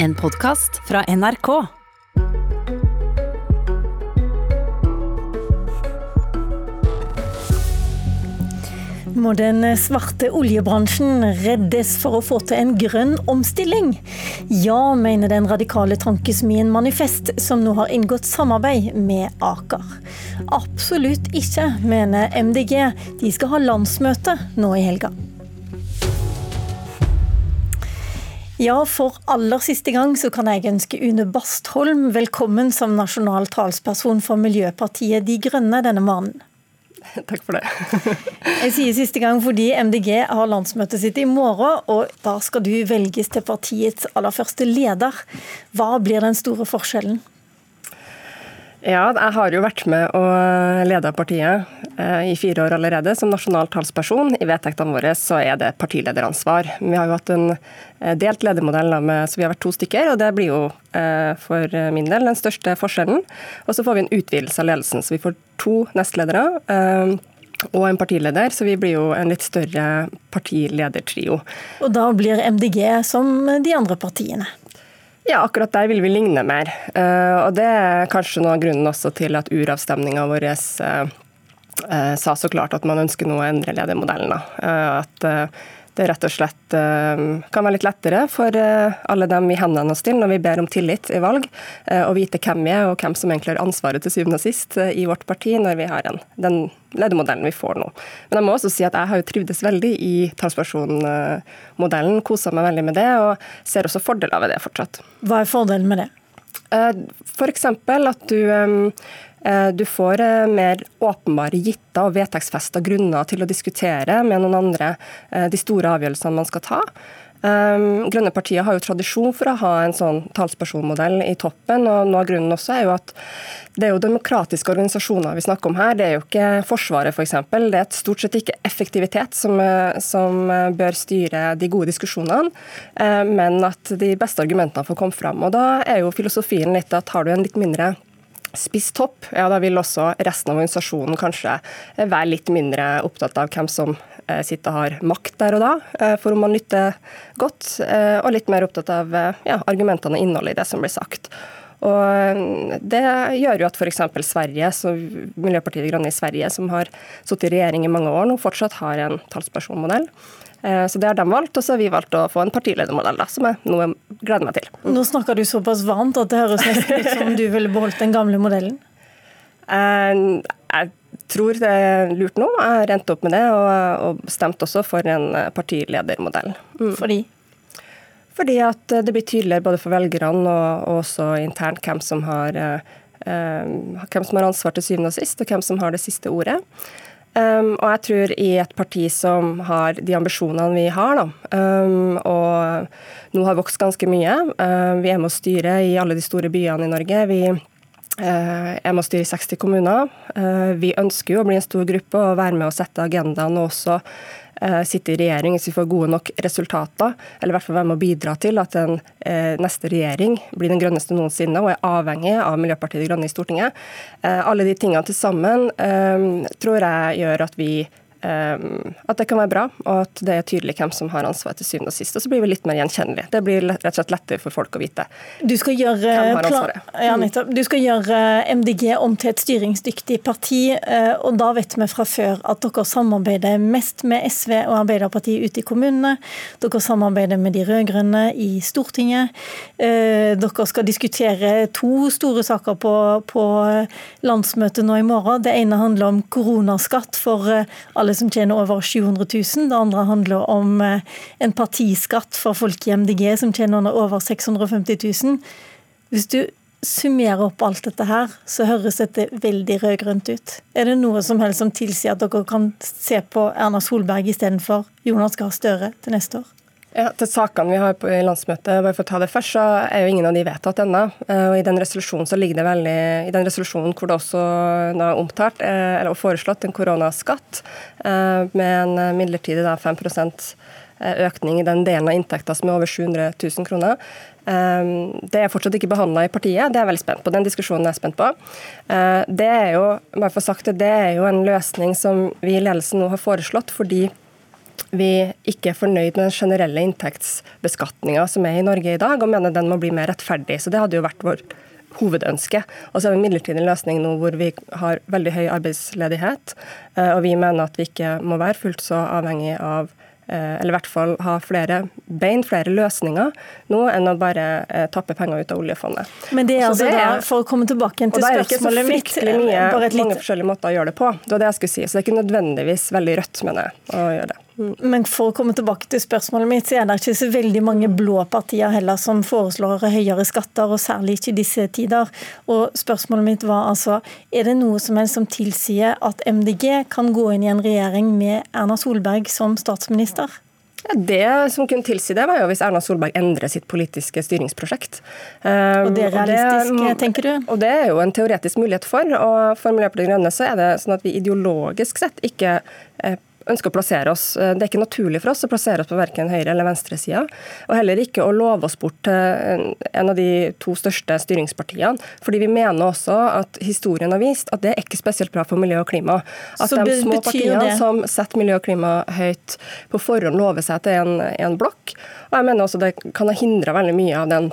En podkast fra NRK. Må den svarte oljebransjen reddes for å få til en grønn omstilling? Ja, mener den radikale tankesmien Manifest, som nå har inngått samarbeid med Aker. Absolutt ikke, mener MDG. De skal ha landsmøte nå i helga. Ja, for aller siste gang så kan jeg ønske Une Bastholm velkommen som nasjonal talsperson for Miljøpartiet De Grønne denne morgenen. Takk for det. jeg sier siste gang fordi MDG har landsmøtet sitt i morgen, og da skal du velges til partiets aller første leder. Hva blir den store forskjellen? Ja, jeg har jo vært med og leda partiet eh, i fire år allerede som nasjonal talsperson. I vedtektene våre så er det partilederansvar. Vi har jo hatt en eh, delt ledermodell, så vi har vært to stykker. og Det blir jo eh, for min del den største forskjellen. Og så får vi en utvidelse av ledelsen, så vi får to nestledere og en partileder, så vi blir jo en litt større partiledertrio. Og da blir MDG som de andre partiene? Ja, akkurat der vil vi ligne mer. Eh, og Det er kanskje noe av grunnen også til at uravstemninga vår eh, eh, sa så klart at man ønsker nå å endre ledermodellen. At det rett og slett eh, kan være litt lettere for eh, alle dem vi henvender oss til når vi ber om tillit i valg, eh, å vite hvem vi er og hvem som egentlig har ansvaret til syvende og sist i vårt parti, når vi har en, den ledermodellen vi får nå. Men jeg må også si at jeg har jo trivdes veldig i talspersonmodellen, kosa meg veldig med det, og ser også fordeler ved det fortsatt. Hva er fordelen med det? F.eks. at du du får eh, mer åpenbare gitte og vedtektsfesta grunner til å diskutere med noen andre eh, de store avgjørelsene man skal ta. Grønne partier har jo tradisjon for å ha en sånn talspersonmodell i toppen. og Noe av grunnen også er jo at det er jo demokratiske organisasjoner vi snakker om her. Det er jo ikke Forsvaret f.eks. For det er stort sett ikke effektivitet som, som, bør styre de gode diskusjonene, men at de beste argumentene får komme fram. Og Da er jo filosofien litt at har du en litt mindre spiss topp, ja, da vil også resten av organisasjonen kanskje være litt mindre opptatt av hvem som eh, sitter og har makt der og da, eh, for om man lytter godt, eh, og litt mer opptatt av ja, argumentene og innholdet i det som blir sagt. Og Det gjør jo at f.eks. Sverige, så Miljøpartiet De Grønne i Sverige, som har sittet i regjering i mange år nå, fortsatt har en talspersonmodell. Eh, så det har de valgt, og så har vi valgt å få en partiledermodell, da, som jeg nå gleder meg til. Nå snakker du såpass varmt at det høres nesten ut som du ville beholdt den gamle modellen? Eh, jeg tror det er lurt nå. Jeg har rent opp med det, og, stemt også for en partiledermodell. Mm. Fordi? Fordi at det blir tydeligere både for velgerne og, også internt hvem som har uh, hvem som har ansvar til syvende og sist, og hvem som har det siste ordet. Um, og jeg tror i et parti som har de ambisjonene vi har, da, um, og nå har vokst ganske mye uh, Vi er med å styre i alle de store byene i Norge. Vi uh, er med å styre i 60 kommuner. Uh, vi ønsker jo å bli en stor gruppe og være med å sette agendaen og også sitte i regjering hvis vi får gode nok resultater, eller i hvert fall være med å bidra til at den eh, neste regjering blir den grønneste noensinne og er avhengig av Miljøpartiet De Grønne i Stortinget. Eh, alle de tingene til sammen tror jeg gjør at vi at det kan være bra, og at det er tydelig hvem som har ansvaret til syvende og sist. Og så blir vi litt mer gjenkjennelige. Det blir rett og slett lettere for folk å vite du skal gjøre, hvem har ansvaret. Ja, mm. du skal gjøre MDG om til et styringsdyktig parti, eh, og da vet vi fra før at dere samarbeider mest med SV og Arbeiderpartiet ute i kommunene. Dere samarbeider med de rød-grønne i Stortinget. Eh, dere skal diskutere to store saker på, på landsmøtet nå i morgen. Det ene handler om koronaskatt for alle alle som tjener over 700 000. Det andre handler om eh, en partiskatt for folk i MDG som tjener over 650 000. Hvis du summerer opp alt dette her, så høres dette veldig rød-grønt ut. Er det noe som helst som tilsier at dere kan se på Erna Solberg istedenfor Jonas Gahr Støre til neste år? Ja, til sakene vi har på landsmøtet, bare for å ta det først, så er jo ingen av de vedtatt ennå. Eh, I den resolusjonen så ligger det veldig, i den resolusjonen hvor det også er omtalt, eh, eller foreslått en koronaskatt eh, med en midlertidig da, 5% økning i den delen av inntekta som er over 700 000 kroner. Det er fortsatt ikke behandla i partiet, det er jeg veldig spent på. Den diskusjonen er jeg spent på. Det er jo, bare for sagt det, det er jo en løsning som vi i ledelsen nå har foreslått, fordi vi ikke er fornøyd med den generelle inntektsbeskatninga som er i Norge i dag, og mener den må bli mer rettferdig. Så det hadde jo vært vår hovedønske. Og så har vi en midlertidig løsning nå hvor vi har veldig høy arbeidsledighet, eh, og vi mener at vi ikke må være fullt så avhengig av Eh, eller i hvert fall ha flere bein, flere løsninger, nå enn å bare eh, tappe penger ut av oljefondet. Men det er altså det er, for å komme tilbake til spørsmålet mitt Det er ikke så fryktelig mye, mange forskjellige måter å gjøre det på. Det var det jeg skulle si. Så det er ikke nødvendigvis veldig rødt, mener jeg, å gjøre det. Men for å komme tilbake til spørsmålet mitt, så er det ikke så veldig mange blå partier heller som foreslår høyere skatter, og særlig ikke i disse tider. Og spørsmålet mitt var altså, er det noe som helst som tilsier at MDG kan gå inn i en regjering med Erna Solberg som statsminister? Ja, det som kunne tilsi det, var jo hvis Erna Solberg endrer sitt politiske styringsprosjekt. Og det er realistisk, og det, tenker du? Og det er jo en teoretisk mulighet for. Og for Miljøpartiet De Grønne så er det sånn at vi ideologisk sett ikke eh, ønsker å plassere oss. Eh, det er ikke naturlig for oss å plassere oss på verken høyre- eller venstresida. Og heller ikke å love oss bort til en av de to største styringspartiene. Fordi vi mener også at historien har vist at det er ikke spesielt bra for miljø og klima. At Så de små partiene det? som setter miljø og klima høyt på forhånd, lover seg til en, en blokk. Og jeg mener også det kan ha hindra veldig mye av den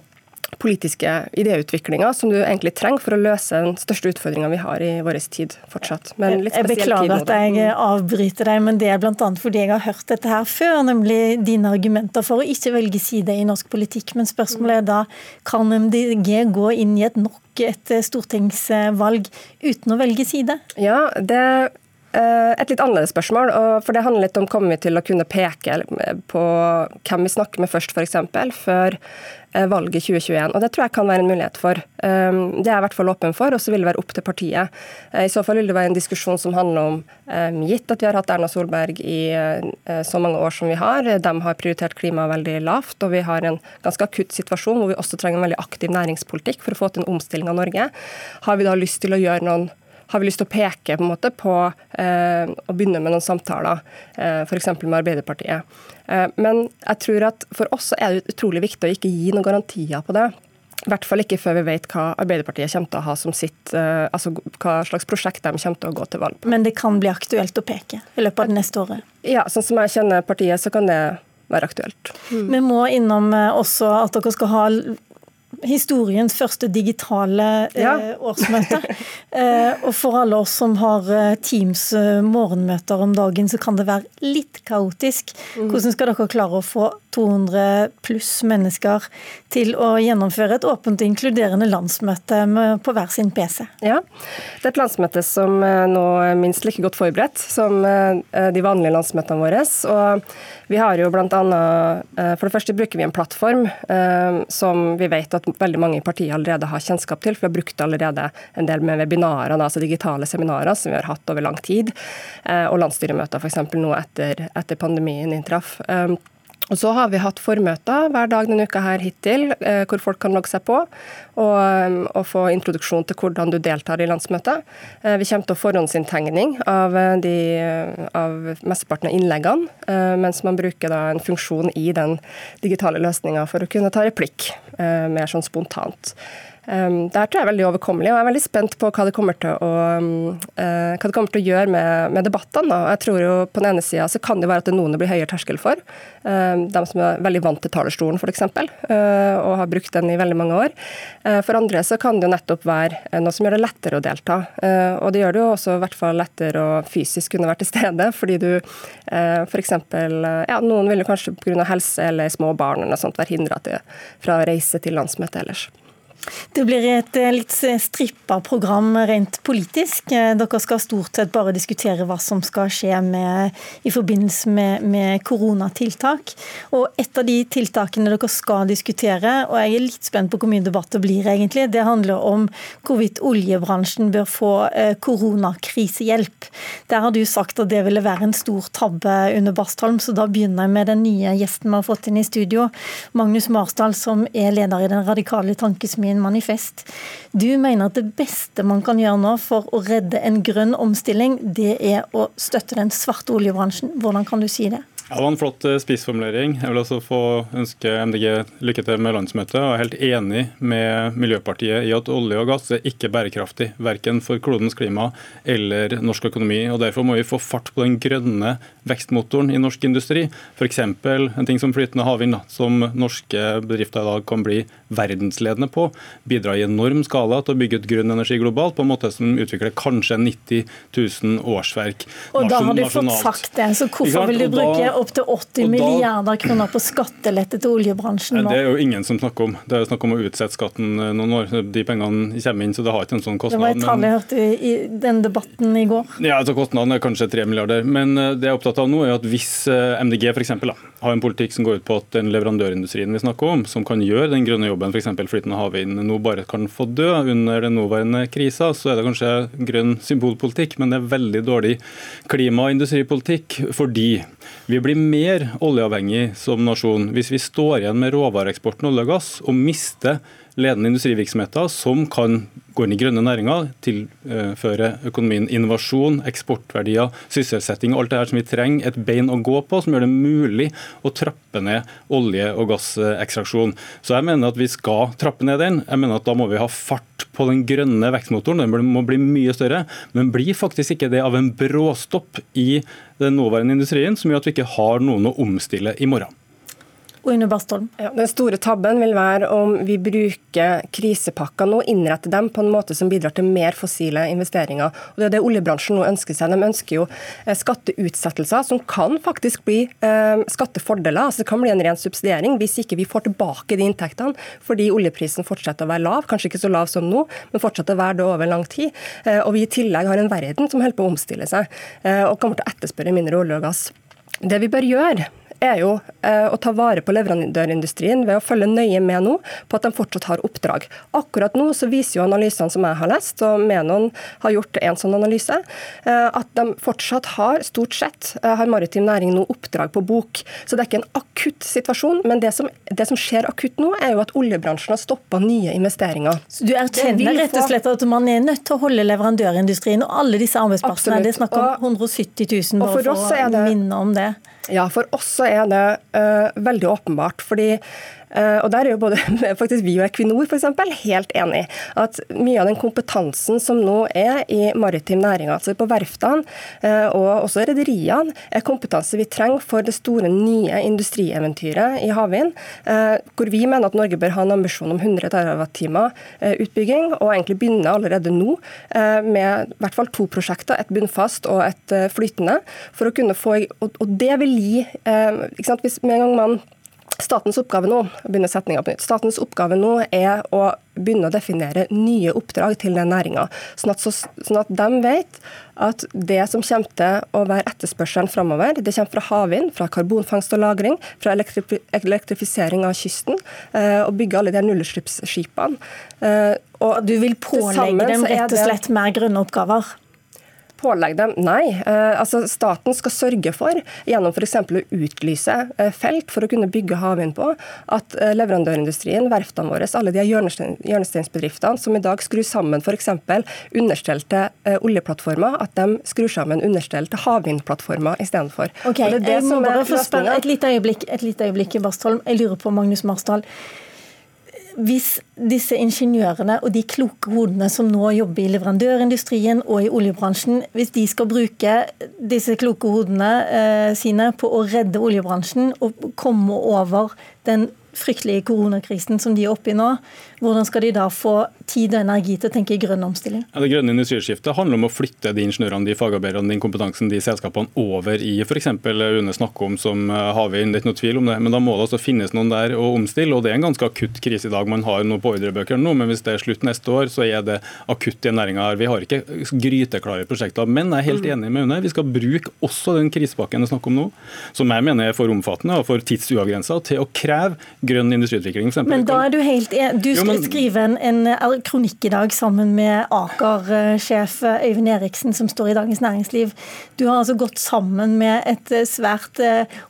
politiske idéutviklinga som du egentlig trenger for å løse den største utfordringa vi har i vår tid fortsatt. jeg beklager at jeg avbryter deg, men det er bl.a. fordi jeg har hørt dette her før, nemlig dine argumenter for å ikke velge side i norsk politikk. Men spørsmålet er da, kan MDG gå inn i et nok et stortingsvalg uten å velge side? Ja, det et litt annerledes spørsmål. for Det handler litt om kommer vi til å kunne peke på hvem vi snakker med først, f.eks. før eh, valget 2021. Og Det tror jeg kan være en mulighet for. Eh, det er jeg i hvert fall åpen for, og så vil det være opp til partiet. I så fall vil det være en diskusjon som handler om, gitt at vi har hatt Erna Solberg i så mange år som vi har, de har prioritert klima veldig lavt, og vi har en ganske akutt situasjon hvor vi også trenger en veldig aktiv næringspolitikk for å få til en omstilling av Norge. Har vi da lyst til å gjøre noen har vi lyst til å peke på, en måte, på eh, å begynne med noen samtaler, eh, f.eks. med Arbeiderpartiet. Eh, men jeg tror at for oss er det utrolig viktig å ikke gi noen garantier på det. I hvert fall ikke før vi vet hva Arbeiderpartiet kommer til å ha som sitt, eh, altså hva slags prosjekt de kommer til å gå til valg på. Men det kan bli aktuelt å peke i løpet av det neste året? Ja, sånn som jeg kjenner partiet, så kan det være aktuelt. Mm. Vi må innom eh, også at dere skal ha historiens første digitale eh, årsmøte. Eh, og for alle oss som har eh, Teams morgenmøter om dagen, så kan det være litt kaotisk. Mm. Hvordan skal dere klare å få 200 pluss mennesker til å gjennomføre et åpent og inkluderende landsmøte på hver sin PC? Ja, det er et landsmøte som nå er minst like godt forberedt som de vanlige landsmøtene våre. Og vi har jo blant annet, For det første bruker vi en plattform som vi vet at veldig mange partier allerede har kjennskap til. For vi har brukt allerede en del med webinarer, altså digitale seminarer som vi har hatt over lang tid. Eh, og landsstyremøter f.eks. nå etter, etter pandemien inntraff. Og så har vi hatt formøter hver dag denne uka her hittil, eh, hvor folk kan logge seg på og, um, og, få introduksjon til hvordan du deltar i landsmøtet. Eh, vi kommer til å forhåndsinntegning av, eh, av mesteparten av innleggene, mens man bruker en funksjon i den digitale løsninga for å kunne ta replikk mer sånn spontant. Um, det her tror jeg er veldig overkommelig, og jeg er veldig spent på hva det kommer til å, um, uh, det kommer til å gjøre med, med debattene. Jeg tror jo På den ene sida så kan det være at det er noen det blir høyere terskel for. Um, de som er veldig vant til talerstolen, f.eks., uh, og har brukt den i veldig mange år. Uh, for andre så kan det jo nettopp være noe som gjør det lettere å delta. Og det gjør det jo også i hvert fall lettere å fysisk kunne være til stede, fordi du uh, f.eks. Ja, noen vil jo kanskje pga. helse eller små barn eller sånt være hindra fra å reise til landsmøtet ellers. Det blir et eh, litt strippa program rent politisk. Eh, dere skal stort sett bare diskutere hva som skal skje med, i forbindelse med, med, koronatiltak. Og Et av de tiltakene dere skal diskutere, og jeg er litt spent på hvor mye debatt det blir, egentlig, det handler om hvorvidt oljebransjen bør få eh, koronakrisehjelp. Der har du sagt at det ville være en stor tabbe under Bastholm, så da begynner jeg med den nye gjesten vi har fått inn i studio. Magnus Marsdal, som er leder i Den radikale tankesmien egen manifest. Du mener at det beste man kan gjøre nå for å redde en grønn omstilling, det er å støtte den svarte oljebransjen. Hvordan kan du si det? Ja, Det var en flott eh, spissformulering. Jeg vil også få ønske MDG lykke til med landsmøtet. Og er helt enig med Miljøpartiet i at olje og gass er ikke bærekraftig, verken for klodens klima eller norsk økonomi. og Derfor må vi få fart på den grønne vekstmotoren i norsk industri. F.eks. en ting som flytende havvind, som norske bedrifter i dag kan bli verdensledende på. Bidra i enorm skala til å bygge ut grønn energi globalt på en måte som utvikler kanskje 90 000 årsverk. Og da har du fått sagt det, så hvorfor vil du bruke opptil 80 milliarder kroner på skattelette til oljebransjen nå? Det er jo ingen som snakker om. Det er jo snakk om å utsette skatten eh, noen år. De pengene kommer inn, så det har ikke en sånn kostnad. Det var et tall jeg hørte i den debatten i går. Ja, altså Kostnaden er kanskje 3 milliarder. Men eh, det jeg er opptatt av nå, er at hvis eh, MDG for eksempel, da, har en politikk som går ut på at den leverandørindustrien vi snakker om, som kan gjøre den grønne jobben, f.eks. flytende havvind, nå bare kan få dø under den nåværende krisa, så er det kanskje grønn symbolpolitikk, men det er veldig dårlig klima- og industripolitikk. fordi vi blir mer oljeavhengig som nasjon hvis vi står igjen med råvareeksporten olje og gass og mister ledende industrivirksomheter som kan gå inn i grønne næringer, tilføre økonomien innovasjon, eksportverdier, sysselsetting alt det her som vi trenger et bein å gå på, som gjør det mulig å trappe ned olje- og gassekstraksjon. Så jeg mener at vi skal trappe ned den. Jeg mener at da må vi ha fart på den grønne vekstmotoren. Den må bli mye større, men blir faktisk ikke det av en bråstopp i den nåværende industrien som gjør at vi ikke har noen å omstille i morgen. Une Bastholm. Ja, den store tabben vil være om vi bruker krisepakker nå, innretter dem på en måte som bidrar til mer fossile investeringer. Og Det er det oljebransjen nå ønsker seg. De ønsker jo eh, skatteutsettelser som kan faktisk bli eh, skattefordeler. altså Det kan bli en ren subsidiering hvis ikke vi får tilbake de inntektene fordi oljeprisen fortsetter å være lav, kanskje ikke så lav som nå, men fortsetter å være det over lang tid. Eh, og vi i tillegg har en verden som holder på å omstille seg eh, og kommer til å etterspørre mindre olje og gass. Det vi bør gjøre, er jo eh, å ta vare på leverandørindustrien ved å følge nøye med nå på at de fortsatt har oppdrag. Akkurat nå så viser jo analysene som jeg har lest, og Menon har gjort en sånn analyse, eh, at de fortsatt har, stort sett, eh, har maritim næring nå oppdrag på bok. Så det er ikke en akutt situasjon. Men det som, det som skjer akutt nå, er jo at oljebransjen har stoppa nye investeringer. Så du erkjenner rett og slett at man er nødt til å holde leverandørindustrien og alle disse arbeidsplassene? Absolutt. Det er snakk om 170 000, bare for, for å minne om det. Ja, for oss er det uh, veldig åpenbart. fordi Eh, og Der er jo både faktisk vi og Equinor for eksempel, helt enig at mye av den kompetansen som nå er i maritim næring, altså på verftene eh, og også rederiene, er kompetanse vi trenger for det store nye industrieventyret i havvind, hvor vi mener at Norge bør ha en ambisjon om 100 TWh utbygging, og egentlig begynne allerede nå med i hvert fall to prosjekter, et bunnfast og et flytende, for å kunne få Og det vil gi ikke sant, Hvis med en gang man Statens oppgave nå begynner på nytt. Statens oppgave nå er å begynne å definere nye oppdrag til den næringa, sånn, sånn, at de vet at det som kommer til å være etterspørselen framover, det kommer fra havvind, fra karbonfangst og -lagring, fra elektrifisering av kysten, eh, og bygge alle de nullutslippsskipene. Eh, og du vil pålegge dem rett og slett mer grønne oppgaver? Pålegge dem? Nei. Eh, altså Staten skal sørge for, gjennom f.eks. å utlyse eh, felt for å kunne bygge havvind på, at eh, leverandørindustrien, verftene våre, alle de hjørnesteinsbedriftene som i dag skrur sammen f.eks. understelte oljeplattformer, at de skrur sammen understell til havvindplattformer istedenfor. Okay, det er det jeg må bare få spørre et lite øyeblikk, et lite øyeblikk Bastholm. Jeg lurer på, Magnus Marsdal hvis disse ingeniørene og de kloke hodene som nå jobber i leverandørindustrien og i oljebransjen, hvis de skal bruke disse kloke hodene eh, sine på å redde oljebransjen og komme over den fryktelige koronakrisen som de er oppe i nå, hvordan skal de da få tid og energi til å tenke grønn omstilling? Ja, det grønne industriskiftet handler om å flytte de ingeniørene, de fagarbeiderne, den kompetansen, de selskapene over i f.eks. Une snakker om som eh, havvind. Det er ikke noe tvil om det. Men da må det altså finnes noen der å omstille. og Det er en ganske akutt krise i dag. Man har noe på ordrebøkene nå, men hvis det er slutt neste år, så er det akutt i næringa her. Vi har ikke gryteklare prosjekter. Men jeg er helt enig med Une. Vi skal bruke også den krisepakken det er snakk om nå, som jeg mener er for omfattende og for tidsuavgrensa, til å kreve grønn industriutvikling. Men da er du helt Du skal men, skrive en, en kronikk i dag sammen med Aker-sjef Øyvind Eriksen, som står i Dagens Næringsliv. Du har altså gått sammen med et svært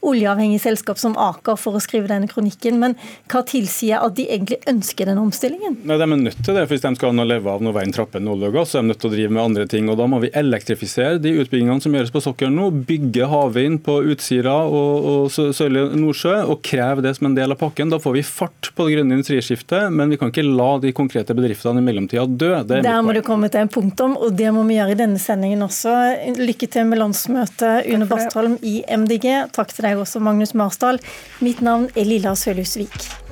oljeavhengig selskap som Aker for å skrive denne kronikken. Men hva tilsier at de egentlig ønsker den omstillingen? Nei, De er nødt til det, for hvis de skal leve av når veien trapper ned olje og gass, så er de nødt til å drive med andre ting. og Da må vi elektrifisere de utbyggingene som gjøres på sokkelen nå. Bygge havvind på Utsira og, og Sørlige Nordsjø, og kreve det som en del av pakken. Da får vi fart på det grønne industriskiftet, men vi kan ikke la de konkrete bedriftene i mellomtida dø. Der må du komme til en punktum, og det må vi gjøre i denne sendingen også. Lykke til med landsmøtet, Une Bastholm i MDG. Takk til deg også, Magnus Marsdal. Mitt navn er Lilla Sølhusvik.